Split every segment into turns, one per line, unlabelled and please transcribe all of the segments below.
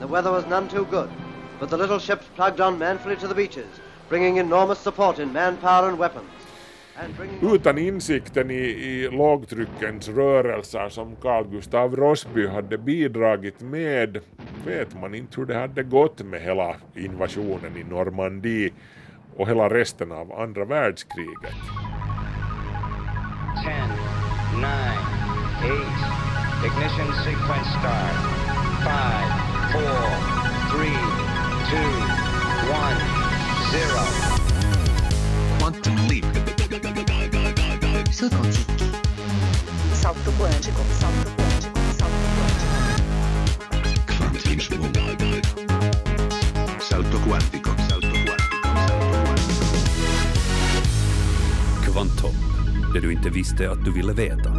The weather was none too good, but the little ships plugged on manfully to the beaches, bringing enormous support in manpower and weapons.
Utan insikten i, i lågtryckens rörelser som Carl Gustav Rossby hade bidragit med vet man inte hur det hade gått med hela invasionen i Normandie och hela resten av andra världskriget. 10, 9, 8, ignition sequence start. 5, 4, 3, 2, 1, 0. Quantum leap. Saut. Salto quântico, salto quântico, salto quântico. Quantum Salto quântico, salto quântico, salto quântico. Quantum, Det du inte visste att du ville veta.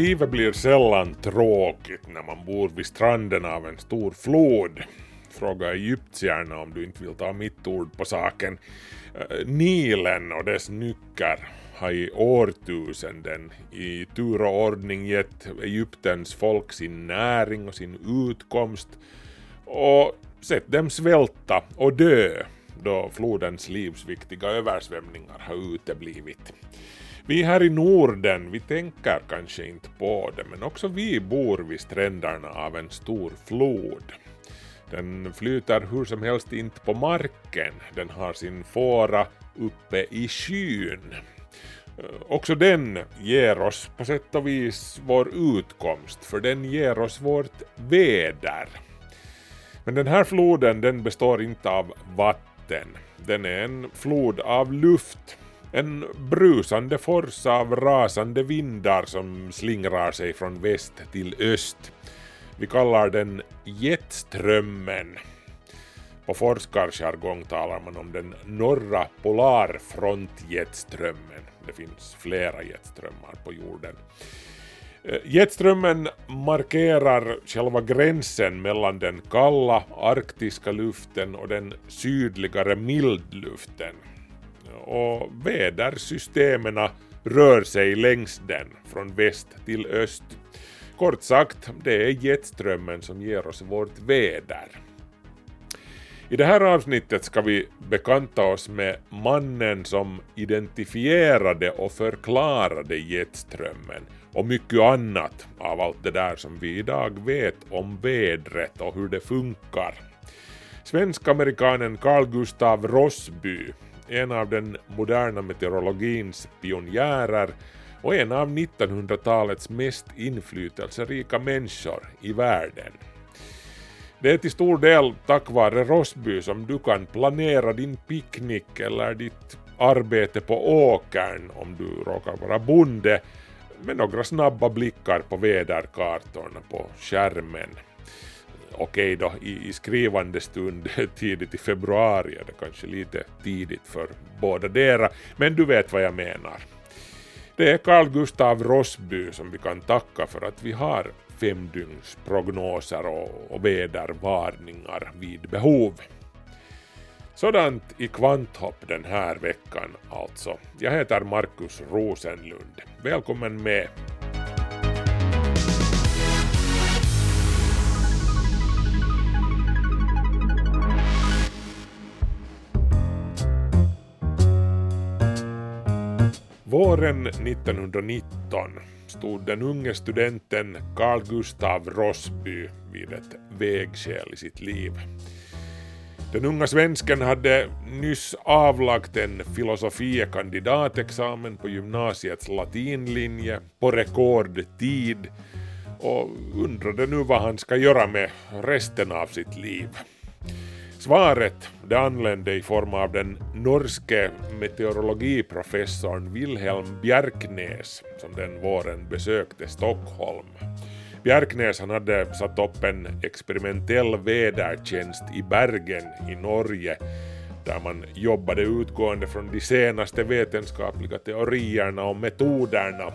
Livet blir sällan tråkigt när man bor vid stranden av en stor flod. Fråga egyptierna om du inte vill ta mitt ord på saken. Eh, Nilen och dess nycker har i årtusenden i tur och ordning gett Egyptens folk sin näring och sin utkomst och sett dem svälta och dö då flodens livsviktiga översvämningar har uteblivit. Vi här i Norden, vi tänker kanske inte på det, men också vi bor vid stränderna av en stor flod. Den flyter hur som helst inte på marken, den har sin fåra uppe i skyn. Eh, också den ger oss på sätt och vis vår utkomst, för den ger oss vårt väder. Men den här floden den består inte av vatten vatten. Den är en flod av luft. En brusande fors av rasande vindar som slingrar sig från väst till öst. Vi kallar den jetströmmen. På forskarjargong talar man om den norra polarfrontjetströmmen. Det finns flera jetströmmar på jorden. Eh, jetströmmen markerar själva gränsen mellan den kalla arktiska luften och den sydligare mildluften. Och vädersystemen rör sig längs den från väst till öst. Kort sagt, det är jetströmmen som ger oss vårt väder. I det här avsnittet ska vi bekanta oss med mannen som identifierade och förklarade jetströmmen och mycket annat av allt det där som vi idag vet om vädret och hur det funkar. Svensk-amerikanen Carl Gustav Rossby, en av den moderna meteorologins pionjärer och en av 1900-talets mest inflytelserika människor i världen. Det är till stor del tack vare Rossby som du kan planera din picknick eller ditt arbete på åkern om du råkar vara bonde med några snabba blickar på väderkartorna på skärmen. Okej då, i, i skrivande stund tidigt i februari är det kanske lite tidigt för båda dera, men du vet vad jag menar. Det är Carl Gustav Rossby som vi kan tacka för att vi har femdygnsprognoser och, och vädervarningar vid behov. Sådant i kvanthopp den här veckan alltså. Jag heter Markus Rosenlund. Välkommen med! Våren 1919 stod den unge studenten Carl Gustav Rossby vid ett vägskäl i sitt liv. Den unga svensken hade nyss avlagt en filosofie kandidatexamen på gymnasiets latinlinje på rekordtid och undrade nu vad han ska göra med resten av sitt liv. Svaret det anlände i form av den norske meteorologiprofessorn Wilhelm Bjerknes som den våren besökte Stockholm. Bjerknes han hade satt upp en experimentell vädertjänst i Bergen i Norge där man jobbade utgående från de senaste vetenskapliga teorierna och metoderna.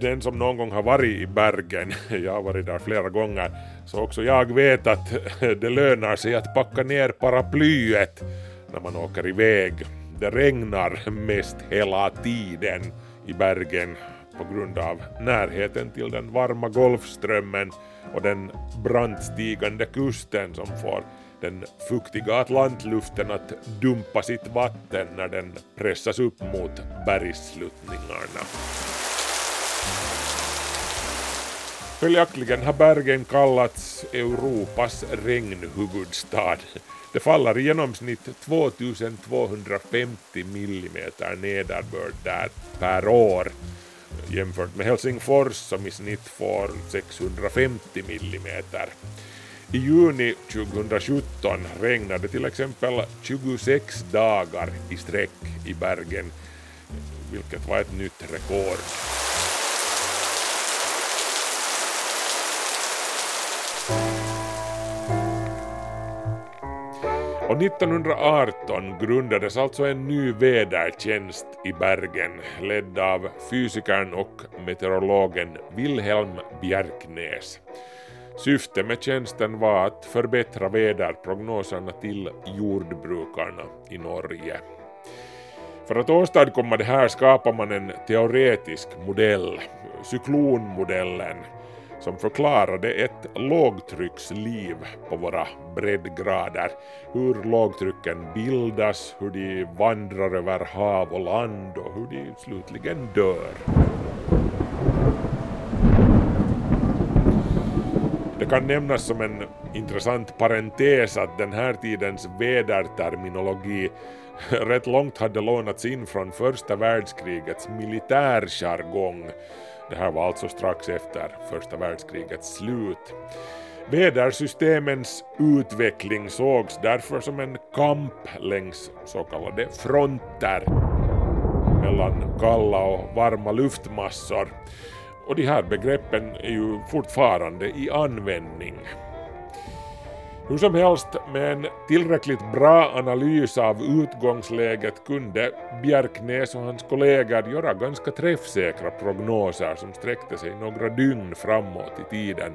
Den som någon gång har varit i Bergen, jag har varit där flera gånger, så också jag vet att det lönar sig att packa ner paraplyet när man åker iväg. Det regnar mest hela tiden i Bergen på grund av närheten till den varma Golfströmmen och den brant stigande kusten som får den fuktiga atlantluften att dumpa sitt vatten när den pressas upp mot bergssluttningarna. Följaktligen har bergen kallats Europas regnhuvudstad. Det faller i genomsnitt 2250 millimeter nederbörd där per år jämfört med Helsingfors som i snitt får 650 millimeter. I juni 2017 regnade till exempel 26 dagar i sträck i Bergen, vilket var ett nytt rekord. Och 1918 grundades alltså en ny vädertjänst i Bergen ledd av fysikern och meteorologen Wilhelm Bjerknes. Syftet med tjänsten var att förbättra väderprognoserna till jordbrukarna i Norge. För att åstadkomma det här skapar man en teoretisk modell, cyklonmodellen, som förklarade ett lågtrycksliv på våra breddgrader. Hur lågtrycken bildas, hur de vandrar över hav och land och hur de slutligen dör. Det kan nämnas som en intressant parentes att den här tidens väderterminologi rätt långt hade lånats in från första världskrigets militärjargong det här var alltså strax efter första världskrigets slut. Vädersystemens utveckling sågs därför som en kamp längs så kallade fronter mellan kalla och varma luftmassor. Och de här begreppen är ju fortfarande i användning. Hur som helst, med en tillräckligt bra analys av utgångsläget kunde Bjerknes och hans kollegor göra ganska träffsäkra prognoser som sträckte sig några dygn framåt i tiden.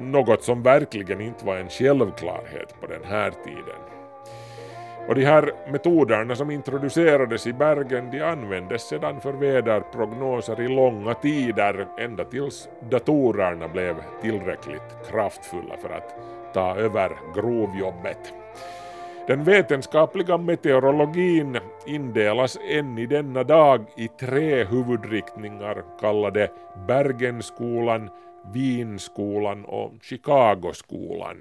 Något som verkligen inte var en självklarhet på den här tiden. Och de här metoderna som introducerades i Bergen de användes sedan för väderprognoser i långa tider ända tills datorerna blev tillräckligt kraftfulla för att ta över grovjobbet. Den vetenskapliga meteorologin indelas än i denna dag i tre huvudriktningar kallade Bergenskolan, Wienskolan och Chicagoskolan.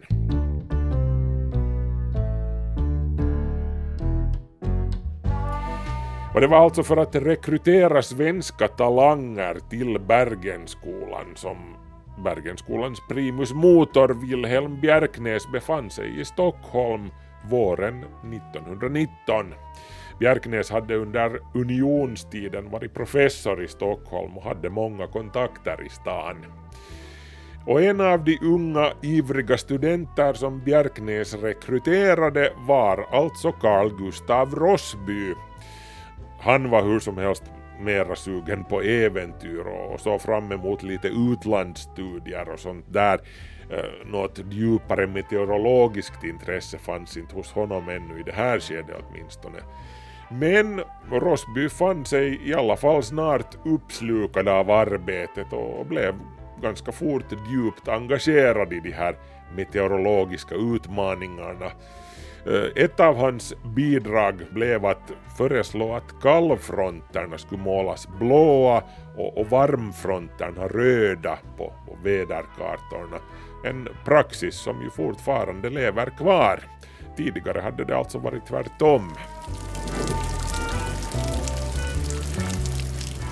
Och det var alltså för att rekrytera svenska talanger till Bergenskolan som Bergenskolans primus motor Wilhelm Bjerknes befann sig i Stockholm våren 1919. Bjerknes hade under unionstiden varit professor i Stockholm och hade många kontakter i stan. Och en av de unga ivriga studenter som Bjerknes rekryterade var alltså Carl Gustav Rossby. Han var hur som helst mera sugen på äventyr och så fram emot lite utlandsstudier och sånt där. Eh, något djupare meteorologiskt intresse fanns inte hos honom ännu i det här skedet åtminstone. Men Rosby fann sig i alla fall snart uppslukad av arbetet och blev ganska fort djupt engagerad i de här meteorologiska utmaningarna Eh, ett av hans bidrag blev att föreslå att kallfronterna skulle målas blåa och, och varmfronterna röda på, på väderkartorna. En praxis som ju fortfarande lever kvar. Tidigare hade det alltså varit tvärtom.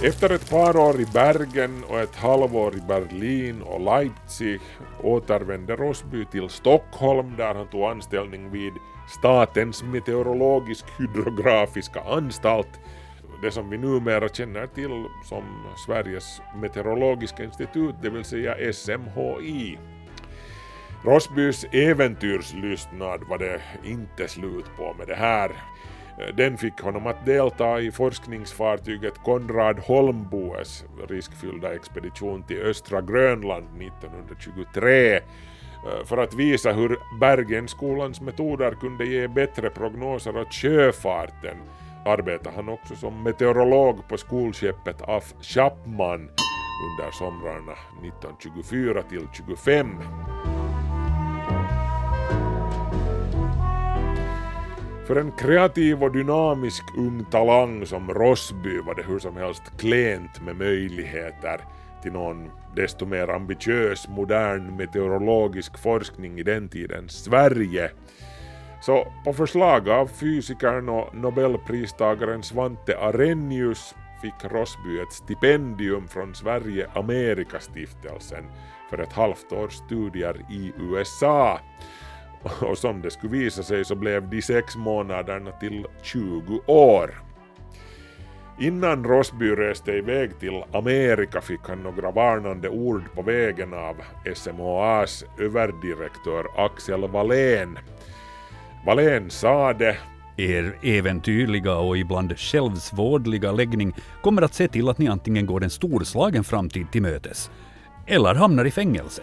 Efter ett par år i Bergen och ett halvår i Berlin och Leipzig återvände Rosby till Stockholm där han tog anställning vid Statens meteorologisk hydrografiska anstalt, det som vi numera känner till som Sveriges meteorologiska institut, det vill säga SMHI. Rosbys äventyrslystnad var det inte slut på med det här. Eh, den fick honom att delta i forskningsfartyget Konrad Holmboes riskfyllda expedition till östra Grönland 1923 eh, för att visa hur Bergenskolans metoder kunde ge bättre prognoser åt sjöfarten arbetade han också som meteorolog på skolskeppet af Chapman under somrarna 1924 till 25. För en kreativ och dynamisk ung talang som Rossby var det hur som helst klent med möjligheter till någon desto mer ambitiös modern meteorologisk forskning i den tidens Sverige. Så på förslag av fysikern och nobelpristagaren Svante Arrhenius fick Rossby ett stipendium från Sverige-Amerika-stiftelsen för ett halvt års studier i USA. Och som det skulle visa sig så blev de sex månaderna till 20 år. Innan Rosby reste iväg till Amerika fick han några varnande ord på vägen av SMHAs överdirektör Axel Wallén. Wallén sade
er äventyrliga och ibland självsvårdliga läggning kommer att se till att ni antingen går en storslagen framtid till mötes eller hamnar i fängelse.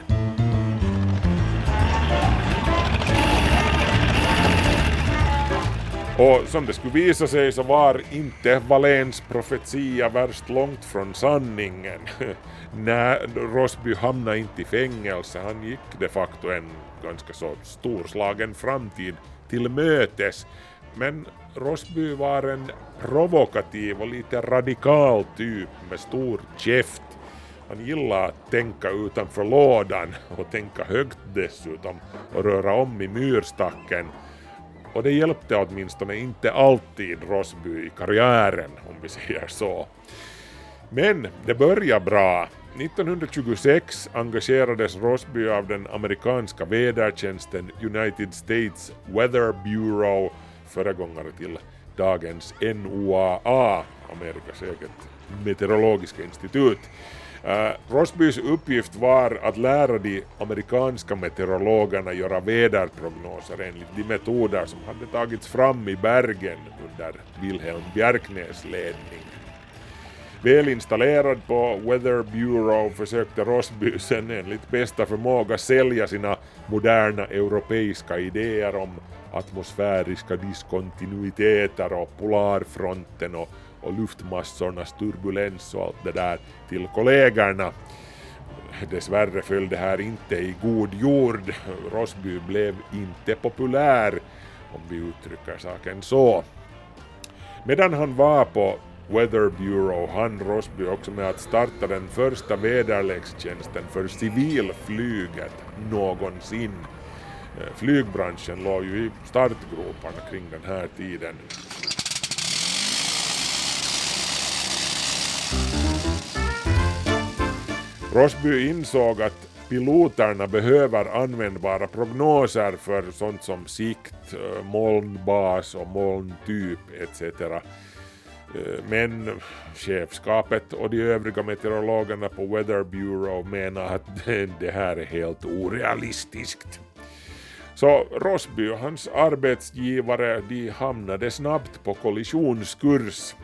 Och som det skulle visa sig så var inte Valens profetia värst långt från sanningen. Nej, Rosby hamnade inte i fängelse, han gick de facto en ganska så storslagen framtid till mötes. Men Rosby var en provokativ och lite radikal typ med stor käft. Han gillade att tänka utanför lådan och tänka högt dessutom och röra om i myrstacken och det hjälpte åtminstone inte alltid Rosby i karriären, om vi säger så. Men det började bra. 1926 engagerades Rosby av den amerikanska vädertjänsten United States Weather Bureau, föregångare till dagens NOAA, Amerikas eget meteorologiska institut. Uh, Rosbys uppgift var att lära de amerikanska meteorologerna göra väderprognoser enligt de metoder som hade tagits fram i bergen under Wilhelm Bjerknäs ledning. Väl installerad på Weather Bureau försökte Rosby sen enligt bästa förmåga sälja sina moderna europeiska idéer om atmosfäriska diskontinuiteter och polarfronten och och luftmassornas turbulens och allt det där till kollegorna. Dessvärre föll det här inte i god jord. Rosby blev inte populär, om vi uttrycker saken så. Medan han var på Weather Bureau hann Rosby också med att starta den första väderlekstjänsten för civilflyget någonsin. Eh, flygbranschen låg ju i startgroparna kring den här tiden. Rosby insåg att piloterna behöver användbara prognoser för sånt som sikt, eh, molnbas och molntyp etc. Eh, men chefskapet och de övriga meteorologerna på Weather Bureau menar att det här är helt orealistiskt. Så Rosby och hans arbetsgivare de hamnade snabbt på kollisionskurs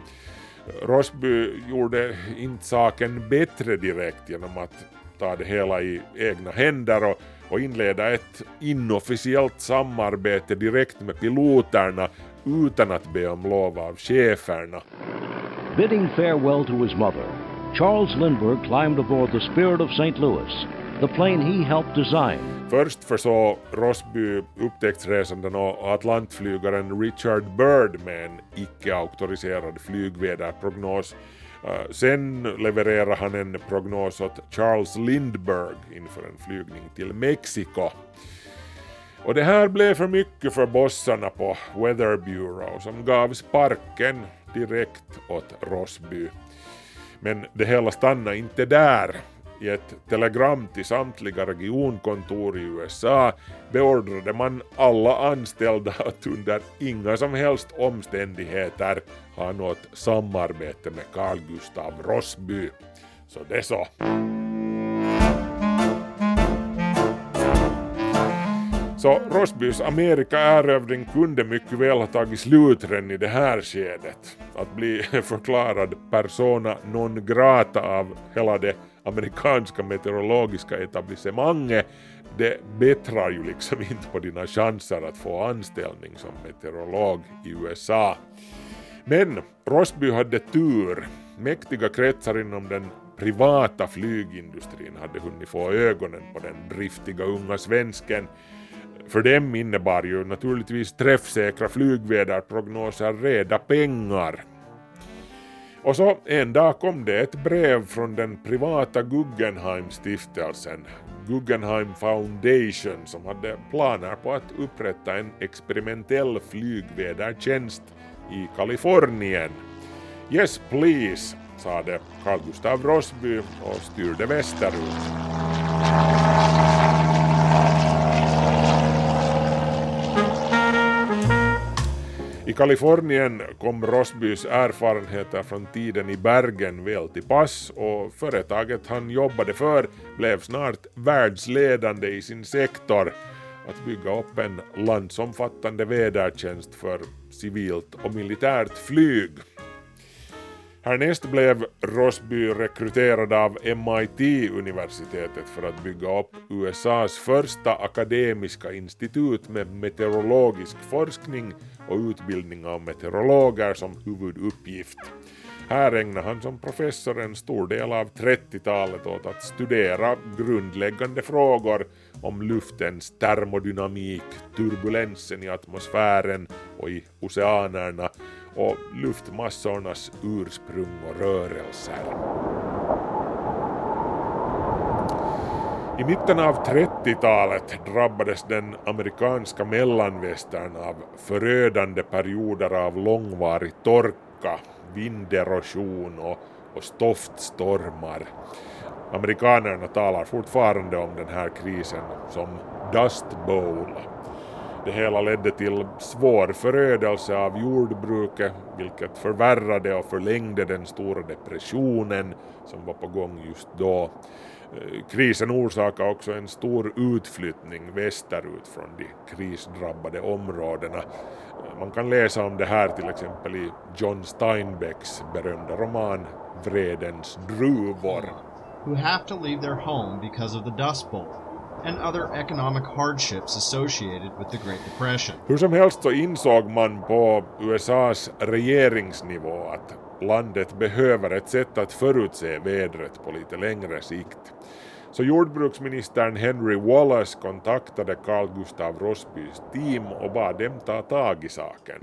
Rosby gjorde inte saken bättre direkt genom att ta det hela i egna händer och, och inleda ett inofficiellt samarbete direkt med piloterna utan att be om lov av cheferna.
Bidding farewell to his mother, Charles Lindbergh climbed aboard the Spirit of St. Louis, the plane he helped design.
Först försåg Rosby upptäcktsresanden och atlantflygaren Richard Byrd med en icke-auktoriserad flygväderprognos. Eh, sen levererade han en prognos åt Charles Lindbergh inför en flygning till Mexiko. Och det här blev för mycket för bossarna på Weather Bureau som gav sparken direkt åt Rosby. Men det hela stannade inte där. I ett telegram till samtliga regionkontor i USA beordrade man alla anställda att under inga som helst omständigheter ha något samarbete med Carl Gustav Rossby. Så det så. Så Rosbys amerikaerövring kunde mycket väl ha tagit slut redan i det här skedet. Att bli förklarad persona non grata av hela det amerikanska meteorologiska etablissemanget, det bättrar ju liksom inte på dina chanser att få anställning som meteorolog i USA. Men Rosby hade tur. Mäktiga kretsar inom den privata flygindustrin hade hunnit få ögonen på den driftiga unga svensken. För dem innebar ju naturligtvis träffsäkra flygväderprognoser reda pengar. Och så en dag kom det ett brev från den privata Guggenheim-stiftelsen, Guggenheim Foundation, som hade planer på att upprätta en experimentell flygvädertjänst i Kalifornien. Yes please, sade Carl Gustav Rossby och styrde västerut. I Kalifornien kom Rossbys erfarenheter från tiden i Bergen väl till pass och företaget han jobbade för blev snart världsledande i sin sektor att bygga upp en landsomfattande vädertjänst för civilt och militärt flyg. Härnäst blev Rosby rekryterad av MIT-universitetet för att bygga upp USAs första akademiska institut med meteorologisk forskning och utbildning av meteorologer som huvuduppgift. Här ägnade han som professor en stor del av 30-talet åt att studera grundläggande frågor om luftens termodynamik, turbulensen i atmosfären och i oceanerna och luftmassornas ursprung och rörelser. I mitten av 30-talet drabbades den amerikanska mellanvästern av förödande perioder av långvarig torka, vinderosion och, och stoftstormar. Amerikanerna talar fortfarande om den här krisen som Dust Bowl. Det hela ledde till svår förödelse av jordbruket, vilket förvärrade och förlängde den stora depressionen som var på gång just då. Eh, krisen orsakade också en stor utflyttning västerut från de krisdrabbade områdena. Eh, man kan läsa om det här till exempel i John Steinbecks berömda roman Vredens druvor.
Who have to leave their home because of the Dust Bowl and other economic hardships associated with the Great Depression.
Hur som helst så insåg man på USAs regeringsnivå att landet behöver ett sätt att förutse vädret på lite längre sikt. Så jordbruksministern Henry Wallace kontaktade Carl Gustav Rossbys team och bad dem ta tag i saken.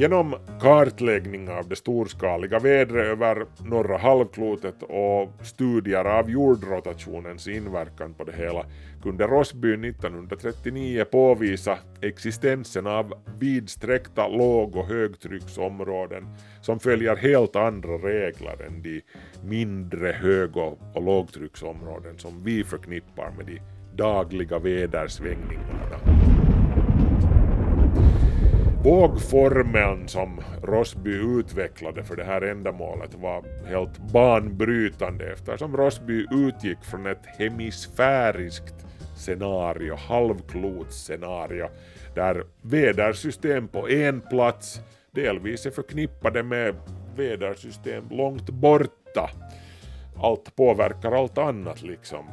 Genom kartläggning av det storskaliga vädret över norra halvklotet och studier av jordrotationens inverkan på det hela kunde Rossby 1939 påvisa existensen av vidsträckta låg och högtrycksområden som följer helt andra regler än de mindre hög och lågtrycksområden som vi förknippar med de dagliga vädersvängningarna. Vågformeln som Rossby utvecklade för det här ändamålet var helt banbrytande eftersom Rossby utgick från ett hemisfäriskt scenario, halvklotsscenario, där vädersystem på en plats delvis är förknippade med vädersystem långt borta. Allt påverkar allt annat liksom.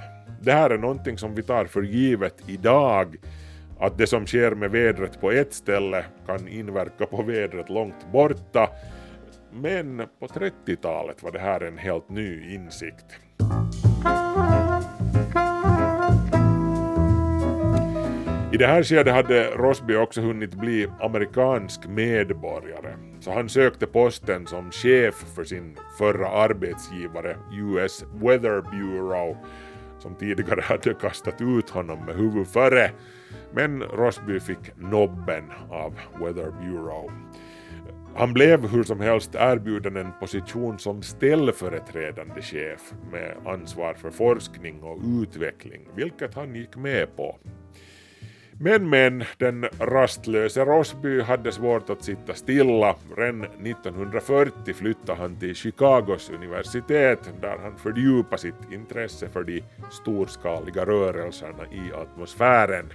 Det här är någonting som vi tar för givet idag att det som sker med vädret på ett ställe kan inverka på vädret långt borta. Men på 30-talet var det här en helt ny insikt. I det här skedet hade Rosby också hunnit bli amerikansk medborgare, så han sökte posten som chef för sin förra arbetsgivare US Weather Bureau, som tidigare hade kastat ut honom med huvud före men Rosby fick nobben av Weather Bureau. Han blev hur som helst erbjuden en position som ställföreträdande chef med ansvar för forskning och utveckling, vilket han gick med på. Men men, den rastlöse Rosby hade svårt att sitta stilla. Redan 1940 flyttade han till Chicagos universitet där han fördjupade sitt intresse för de storskaliga rörelserna i atmosfären.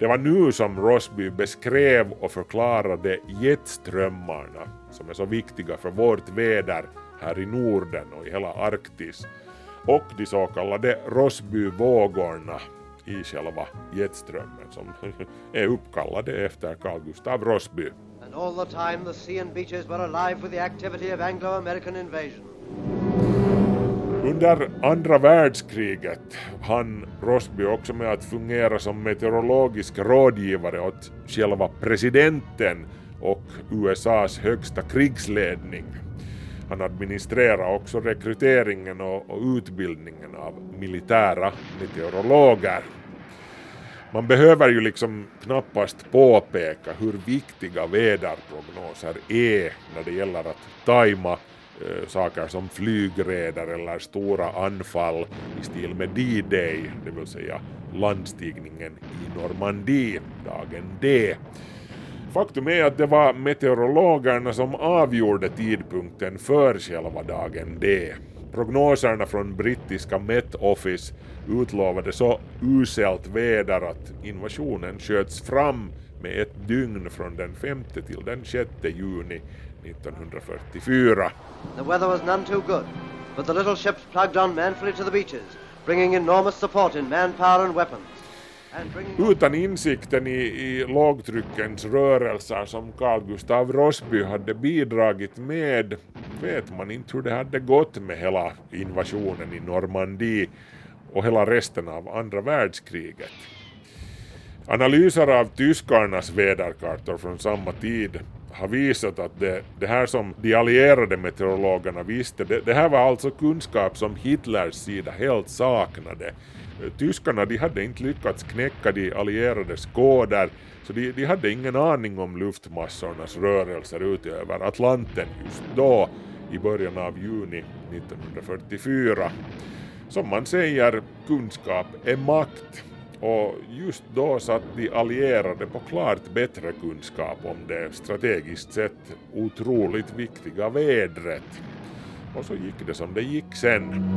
Det var nu som Rosby beskrev och förklarade jetströmmarna som är så viktiga för vårt väder här i Norden och i hela Arktis och de så kallade Rosbyvågorna i själva jetströmmen som är uppkallade efter Carl Gustav Rossby.
And all the time the sea and beaches were alive with the activity of Anglo-American invasion.
Under andra världskriget hann Rossby också med att fungera som meteorologisk rådgivare åt själva presidenten och USAs högsta krigsledning. Han administrerade också rekryteringen och, och utbildningen av militära meteorologer. Man behöver ju liksom knappast påpeka hur viktiga väderprognoser är när det gäller att tajma Eh, saker som flygräder eller stora anfall i stil med D-Day, det vill säga landstigningen i Normandie, dagen D. Faktum är att det var meteorologerna som avgjorde tidpunkten för själva dagen D. Prognoserna från brittiska Met Office utlovade så uselt väder att invasionen sköts fram med ett dygn från den 5 till den 6 juni 1944.
The weather was none too good, but the little ships plugged on manfully to the beaches, bringing enormous support in manpower and weapons.
Utan insikten i, i lågtryckens rörelser som Carl Gustav Rossby hade bidragit med vet man inte hur det hade gått med hela invasionen i Normandie och hela resten av andra världskriget. Analyser av tyskarnas väderkartor från samma tid har visat att det, det här som de allierade meteorologerna visste, det, det här var alltså kunskap som Hitlers sida helt saknade. Tyskarna de hade inte lyckats knäcka de allierades koder, så de, de hade ingen aning om luftmassornas rörelser ut över Atlanten just då, i början av juni 1944. Som man säger, kunskap är makt. Och just då satt de allierade på klart bättre kunskap om det strategiskt sett otroligt viktiga vädret. Och så gick det som det gick sen.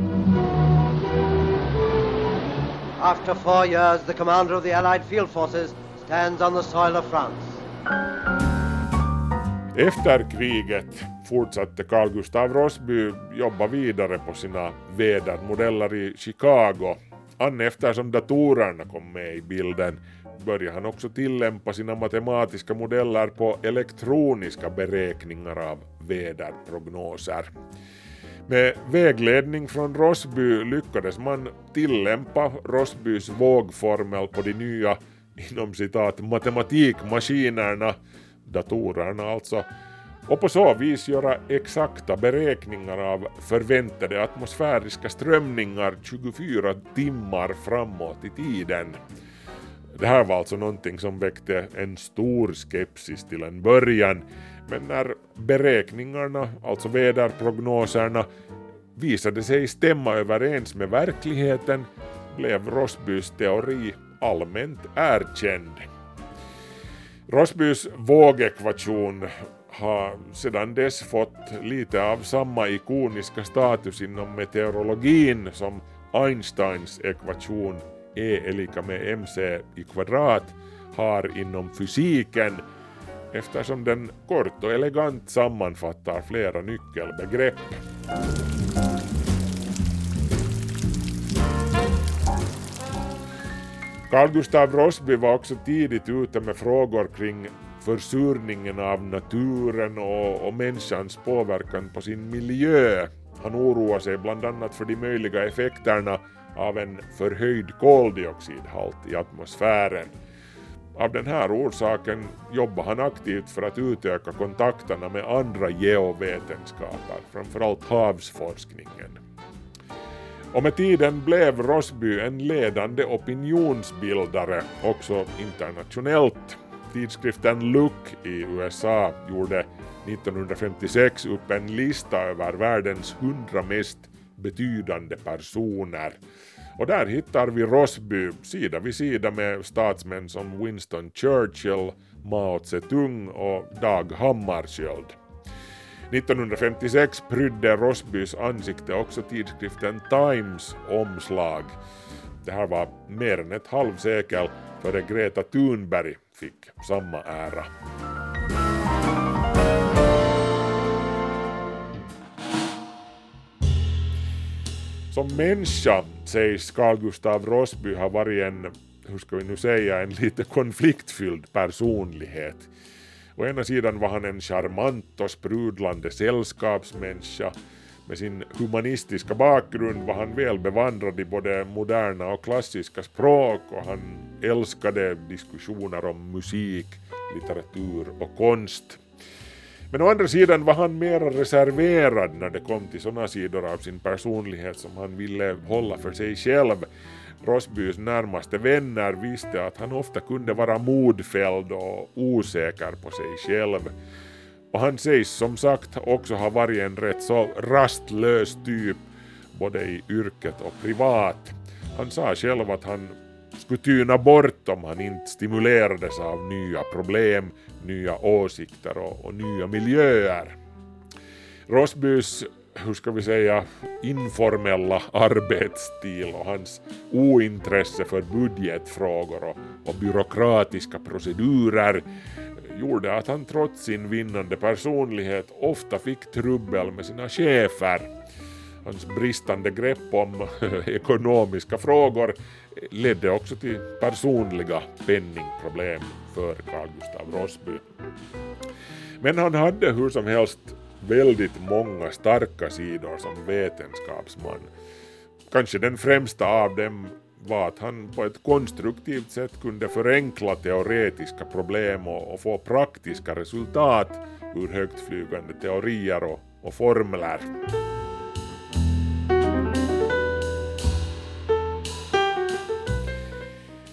after four years, the commander of the Allied field forces stands on the soil of France.
Efter kriget fortsatte Carl Gustav Rossby jobba vidare på sina vädermodeller i Chicago. Anne, eftersom datorerna kom med i bilden. Började han också tillämpa sina matematiska modeller på elektroniska beräkningar av väderprognoser. Med vägledning från Rossby lyckades man tillämpa Rossbys vågformel på de nya inom citat matematikmaskinerna, datorerna alltså, och på så vis göra exakta beräkningar av förväntade atmosfäriska strömningar 24 timmar framåt i tiden. Det här var alltså någonting som väckte en stor skepsis till en början, men när beräkningarna, alltså väderprognoserna, visade sig stämma överens med verkligheten blev Rossbys teori allmänt erkänd. Rossbys vågekvation har sedan dess fått lite av samma ikoniska status inom meteorologin som Einsteins ekvation E är lika med mc i kvadrat har inom fysiken eftersom den kort och elegant sammanfattar flera nyckelbegrepp. Carl Gustav Rossby var också tidigt ute med frågor kring försurningen av naturen och, och människans påverkan på sin miljö. Han oroar sig bland annat för de möjliga effekterna av en förhöjd koldioxidhalt i atmosfären. Av den här orsaken jobbar han aktivt för att utöka kontakterna med andra geovetenskaper, framförallt havsforskningen. Och med tiden blev Rossby en ledande opinionsbildare också internationellt. Tidskriften Look i USA gjorde 1956 upp en lista över världens 100 mest betydande personer. Och där hittar vi Rossby sida vid sida med statsmän som Winston Churchill, Mao Zedong och Dag Hammarskjöld. 1956 prydde Rossbys ansikte också tidskriften Times omslag. Det här var mer än ett halvsekel före Greta Thunberg fick samma ära. Som människa sägs Carl Gustav Rosby ha varit en, hur ska vi nu säga, en lite konfliktfylld personlighet. Å ena sidan var han en charmant och sprudlande sällskapsmänniska. Med sin humanistiska bakgrund var han väl bevandrad i både moderna och klassiska språk och han älskade diskussioner om musik, litteratur och konst. Men å andra sidan var han mer reserverad när det kom till sådana sidor av sin personlighet som han ville hålla för sig själv. Rosbys närmaste vänner visste att han ofta kunde vara modfälld och osäker på sig själv. Och han sägs som sagt också ha varit en rätt så rastlös typ både i yrket och privat. Han sa själv att han skulle tyna bort om han inte stimulerades av nya problem, nya åsikter och, och nya miljöer. Rosbys, hur ska vi säga, informella arbetsstil och hans ointresse för budgetfrågor och, och byråkratiska procedurer gjorde att han trots sin vinnande personlighet ofta fick trubbel med sina chefer. Hans bristande grepp om ekonomiska frågor ledde också till personliga penningproblem för Carl Gustav Rossby. Men han hade hur som helst väldigt många starka sidor som vetenskapsman. Kanske den främsta av dem var att han på ett konstruktivt sätt kunde förenkla teoretiska problem och, och få praktiska resultat ur högtflygande teorier och, och formler.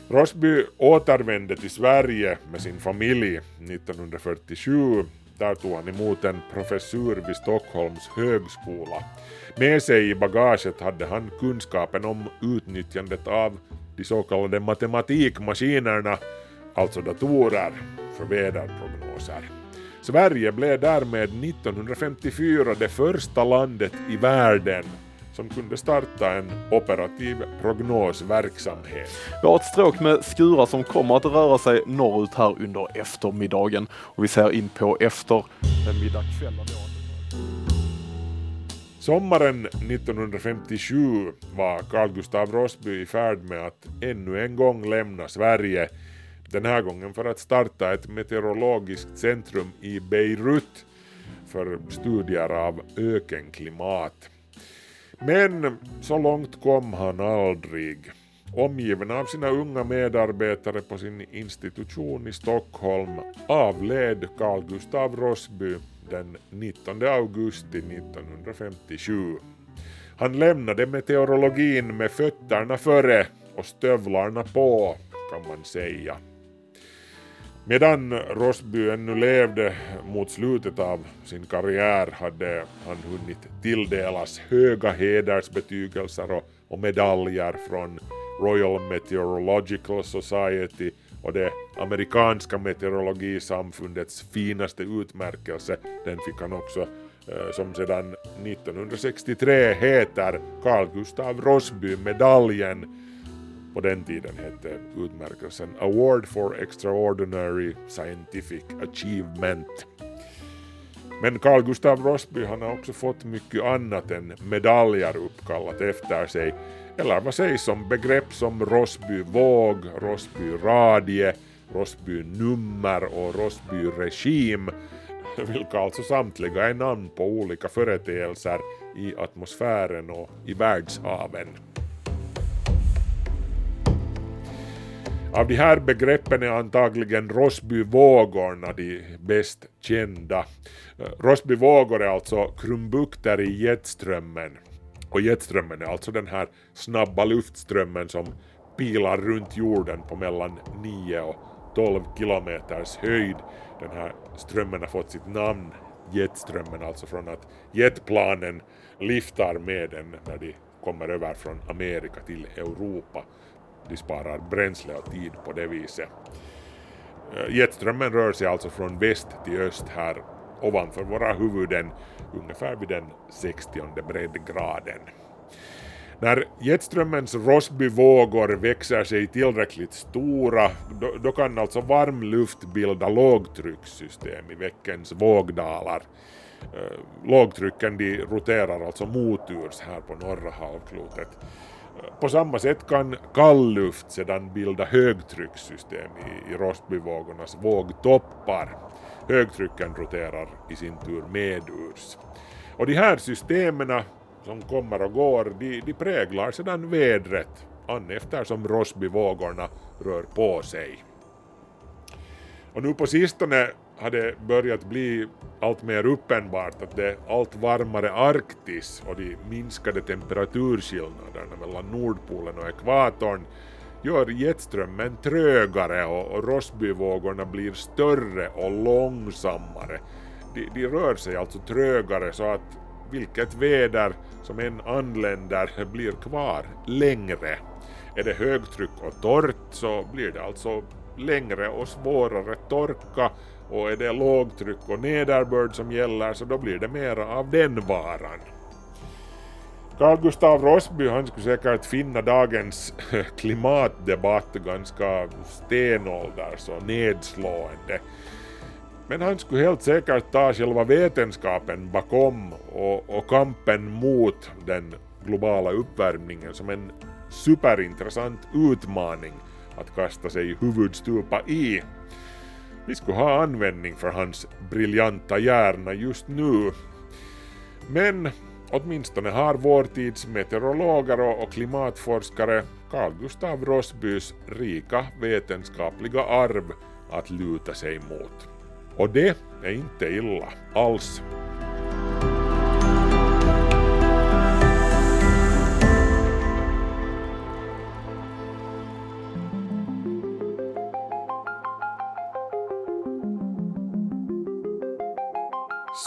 Rosby återvände till Sverige med sin familj 1947. Där tog han emot en professur vid Stockholms högskola. Med sig i bagaget hade han kunskapen om utnyttjandet av de så kallade matematikmaskinerna, alltså datorer, för väderprognoser. Sverige blev därmed 1954 det första landet i världen som kunde starta en operativ prognosverksamhet.
Vi har ett stråk med skurar som kommer att röra sig norrut här under eftermiddagen och vi ser in på eftermiddag kväll.
Sommaren 1957 var Carl Gustav Rossby i färd med att ännu en gång lämna Sverige, den här gången för att starta ett meteorologiskt centrum i Beirut för studier av ökenklimat. Men så långt kom han aldrig. Omgiven av sina unga medarbetare på sin institution i Stockholm avled Carl Gustav Rossby den 19 augusti 1957. Han lämnade meteorologin med fötterna före och stövlarna på, kan man säga. Medan Rosby ännu levde mot slutet av sin karriär hade han hunnit tilldelas höga hedersbetygelser och, medaljer från Royal Meteorological Society och det amerikanska meteorologisamfundets finaste utmärkelse, den fick han också eh, som sedan 1963 heter Carl Gustav Rossby-medaljen på den tiden hette utmärkelsen Award for Extraordinary Scientific Achievement. Men Carl Gustav Rossby han har också fått mycket annat än medaljer uppkallat efter sig. Eller vad sägs om begrepp som Rossby våg, Rossby radie, Rossby nummer och Rossby regim, vilka alltså samtliga är namn på olika företeelser i atmosfären och i världshaven. Av de här begreppen är antagligen Rossbyvågorna de bäst kända. Eh, Rossbyvågor är alltså krumbukter i jetströmmen. Och jetströmmen är alltså den här snabba luftströmmen som pilar runt jorden på mellan 9 och 12 kilometers höjd. Den här strömmen har fått sitt namn, jetströmmen, alltså från att jetplanen liftar med den när de kommer över från Amerika till Europa de sparar bränsle och tid på det viset. Eh, jetströmmen rör sig alltså från väst till öst här ovanför våra huvuden ungefär vid den 60 breddgraden. När jetströmmens Rossbyvågor växer sig tillräckligt stora då, då kan alltså varm luft bilda lågtryckssystem i veckens vågdalar. Eh, lågtrycken de roterar alltså moturs här på norra halvklotet. På samma sätt kan kall luft sedan bilda högtryckssystem i, i Rossbyvågornas vågtoppar. Högtrycken roterar i sin tur medurs. Och de här systemen som kommer och går, de, de präglar sedan vädret an eftersom Rossbyvågorna rör på sig. Och nu på sistone har det börjat bli allt mer uppenbart att det allt varmare Arktis och de minskade temperaturskillnaderna mellan Nordpolen och ekvatorn gör jetströmmen trögare och, och Rossbyvågorna blir större och långsammare. De, de rör sig alltså trögare så att vilket väder som än anländer blir kvar längre. Är det högtryck och torrt så blir det alltså längre och svårare torka och är det lågtryck och nederbörd som gäller så då blir det mera av den varan. Carl Gustav Rossby han skulle säkert finna dagens eh, klimatdebatt ganska stenålders och nedslående. Men han skulle helt säkert ta själva vetenskapen bakom och, och kampen mot den globala uppvärmningen som en superintressant utmaning att kasta sig huvudstupa i. Vi skulle ha användning för hans briljanta hjärna just nu. Men åtminstone har vår tids meteorologer och klimatforskare Carl Gustav Rossbys rika vetenskapliga arv att luta sig mot. Och det är inte illa alls.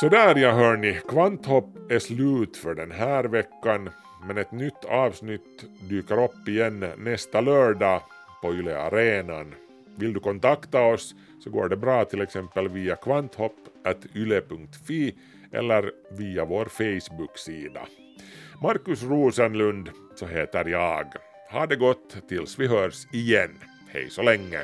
Sådär ja hörni, Kvanthopp är slut för den här veckan men ett nytt avsnitt dyker upp igen nästa lördag på Yle Arenan. Vill du kontakta oss så går det bra till exempel via kvanthopp.yle.fi eller via vår Facebook-sida. Markus Rosenlund så heter jag. Ha det gott tills vi hörs igen. Hej så länge!